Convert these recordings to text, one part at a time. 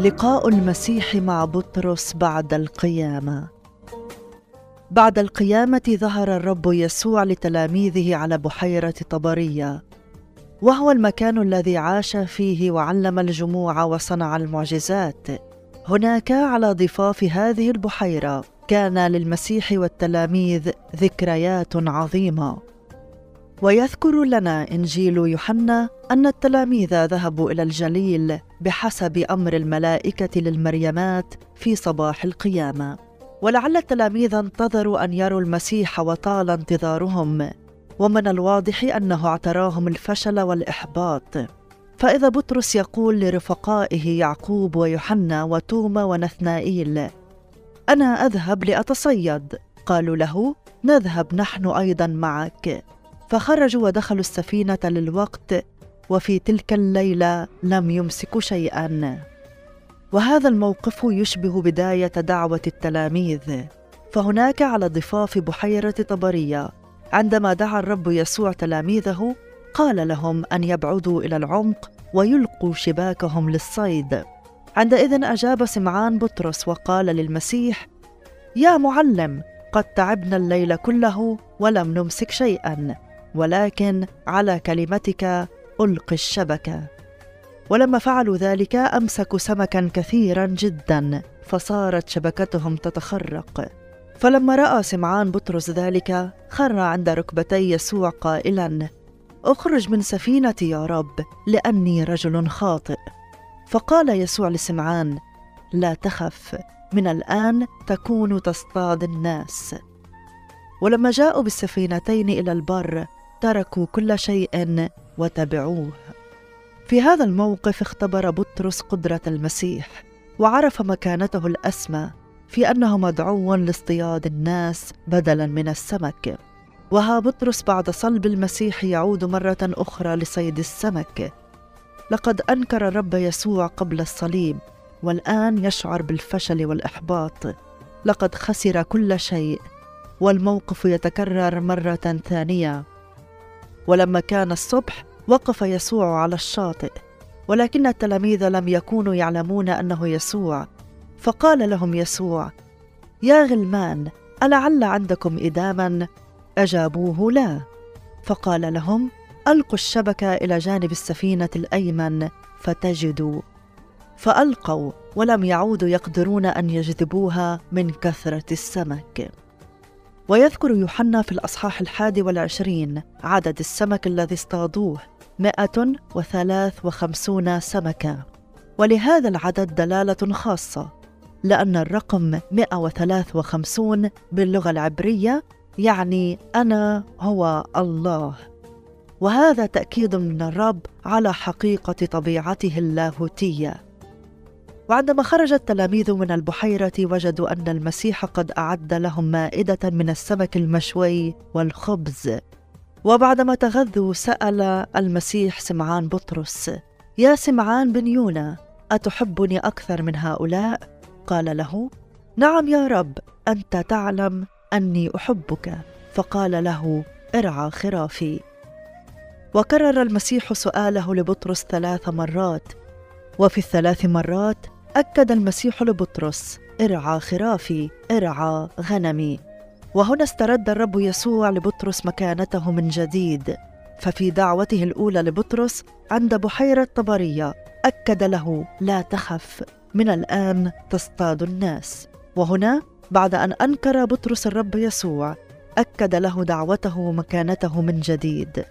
لقاء المسيح مع بطرس بعد القيامة. بعد القيامة ظهر الرب يسوع لتلاميذه على بحيرة طبرية وهو المكان الذي عاش فيه وعلم الجموع وصنع المعجزات. هناك على ضفاف هذه البحيرة كان للمسيح والتلاميذ ذكريات عظيمة. ويذكر لنا إنجيل يوحنا أن التلاميذ ذهبوا إلى الجليل بحسب أمر الملائكة للمريمات في صباح القيامة. ولعل التلاميذ انتظروا أن يروا المسيح وطال انتظارهم. ومن الواضح أنه اعتراهم الفشل والإحباط. فإذا بطرس يقول لرفقائه يعقوب ويوحنا وتوما ونثنائيل أنا أذهب لأتصيد. قالوا له نذهب نحن أيضا معك. فخرجوا ودخلوا السفينة للوقت وفي تلك الليلة لم يمسكوا شيئا. وهذا الموقف يشبه بداية دعوة التلاميذ. فهناك على ضفاف بحيرة طبرية. عندما دعا الرب يسوع تلاميذه قال لهم أن يبعدوا إلى العمق ويلقوا شباكهم للصيد. عندئذ أجاب سمعان بطرس وقال للمسيح يا معلم قد تعبنا الليل كله ولم نمسك شيئا ولكن على كلمتك ألقي الشبكة. ولما فعلوا ذلك أمسكوا سمكا كثيرا جدا فصارت شبكتهم تتخرق. فلما رأى سمعان بطرس ذلك خر عند ركبتي يسوع قائلا أخرج من سفينتي يا رب لأني رجل خاطئ. فقال يسوع لسمعان لا تخف من الآن تكون تصطاد الناس. ولما جاءوا بالسفينتين إلى البر تركوا كل شيء وتبعوه في هذا الموقف اختبر بطرس قدرة المسيح وعرف مكانته الأسمى في أنه مدعو لاصطياد الناس بدلا من السمك. وها بطرس بعد صلب المسيح يعود مرة أخرى لصيد السمك. لقد أنكر الرب يسوع قبل الصليب والآن يشعر بالفشل والإحباط. لقد خسر كل شيء والموقف يتكرر مرة ثانية. ولما كان الصبح وقف يسوع على الشاطئ ولكن التلاميذ لم يكونوا يعلمون أنه يسوع. فقال لهم يسوع يا غلمان ألعل عندكم إداما؟ أجابوه لا فقال لهم ألقوا الشبكة إلى جانب السفينة الأيمن فتجدوا فألقوا ولم يعودوا يقدرون أن يجذبوها من كثرة السمك. ويذكر يوحنا في الأصحاح الحادي والعشرين عدد السمك الذي اصطادوه مائة وثلاث وخمسون سمكة. ولهذا العدد دلالة خاصة لأن الرقم 153 باللغة العبرية يعني أنا هو الله. وهذا تأكيد من الرب على حقيقة طبيعته اللاهوتية. وعندما خرج التلاميذ من البحيرة وجدوا أن المسيح قد أعد لهم مائدة من السمك المشوي والخبز. وبعدما تغذوا سأل المسيح سمعان بطرس يا سمعان بن يونا أتحبني أكثر من هؤلاء؟ قال له نعم يا رب أنت تعلم أني أحبك. فقال له ارعى خرافي. وكرر المسيح سؤاله لبطرس ثلاث مرات. وفي الثلاث مرات أكد المسيح لبطرس ارعى خرافي ارعى غنمي وهنا استرد الرب يسوع لبطرس مكانته من جديد. ففي دعوته الأولى لبطرس عند بحيرة طبرية أكد له لا تخف من الآن تصطاد الناس وهنا بعد أن أنكر بطرس الرب يسوع أكد له دعوته ومكانته من جديد.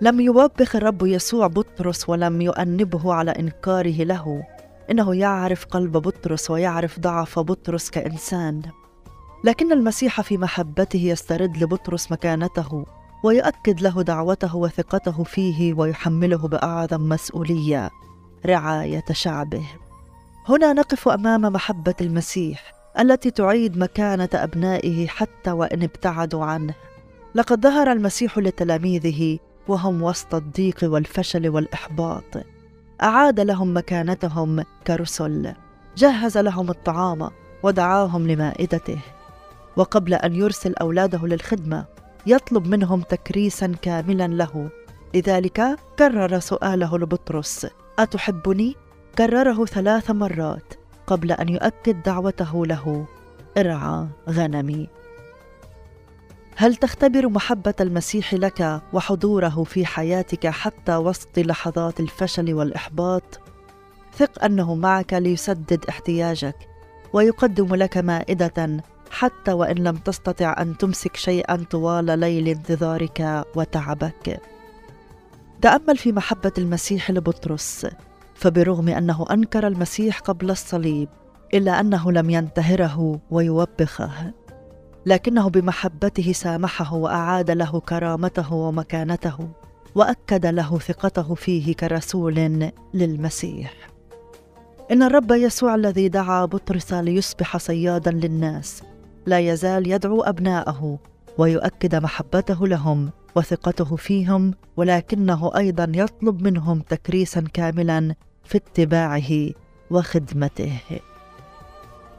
لم يوبخ الرب يسوع بطرس ولم يؤنبه على إنكاره له. إنه يعرف قلب بطرس ويعرف ضعف بطرس كإنسان. لكن المسيح في محبته يسترد لبطرس مكانته ويؤكد له دعوته وثقته فيه ويحمله بأعظم مسؤولية رعاية شعبه. هنا نقف أمام محبة المسيح التي تعيد مكانة أبنائه حتى وإن ابتعدوا عنه. لقد ظهر المسيح لتلاميذه وهم وسط الضيق والفشل والإحباط. أعاد لهم مكانتهم كرسل. جهز لهم الطعام ودعاهم لمائدته. وقبل أن يرسل أولاده للخدمة يطلب منهم تكريسا كاملا له. لذلك كرر سؤاله لبطرس. أتحبني؟ كرره ثلاث مرات قبل أن يؤكد دعوته له. ارعى غنمي. هل تختبر محبة المسيح لك وحضوره في حياتك حتى وسط لحظات الفشل والإحباط؟ ثق أنه معك ليسدد احتياجك ويقدم لك مائدة حتى وإن لم تستطع أن تمسك شيئا طوال ليل انتظارك وتعبك. تأمل في محبة المسيح لبطرس فبرغم أنه أنكر المسيح قبل الصليب إلا أنه لم ينتهره ويوبخه. لكنه بمحبته سامحه وأعاد له كرامته ومكانته وأكد له ثقته فيه كرسول للمسيح. إن الرب يسوع الذي دعا بطرس ليصبح صيادا للناس لا يزال يدعو أبناءه ويؤكد محبته لهم وثقته فيهم ولكنه أيضا يطلب منهم تكريسا كاملا في اتباعه وخدمته.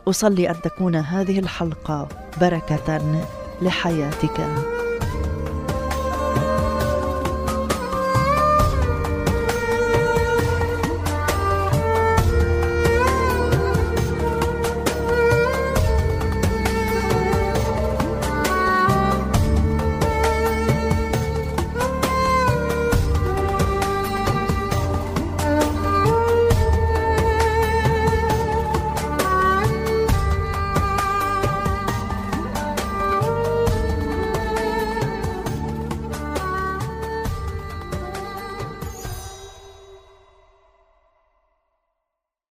أصلي أن تكون هذه الحلقة بركة لحياتك.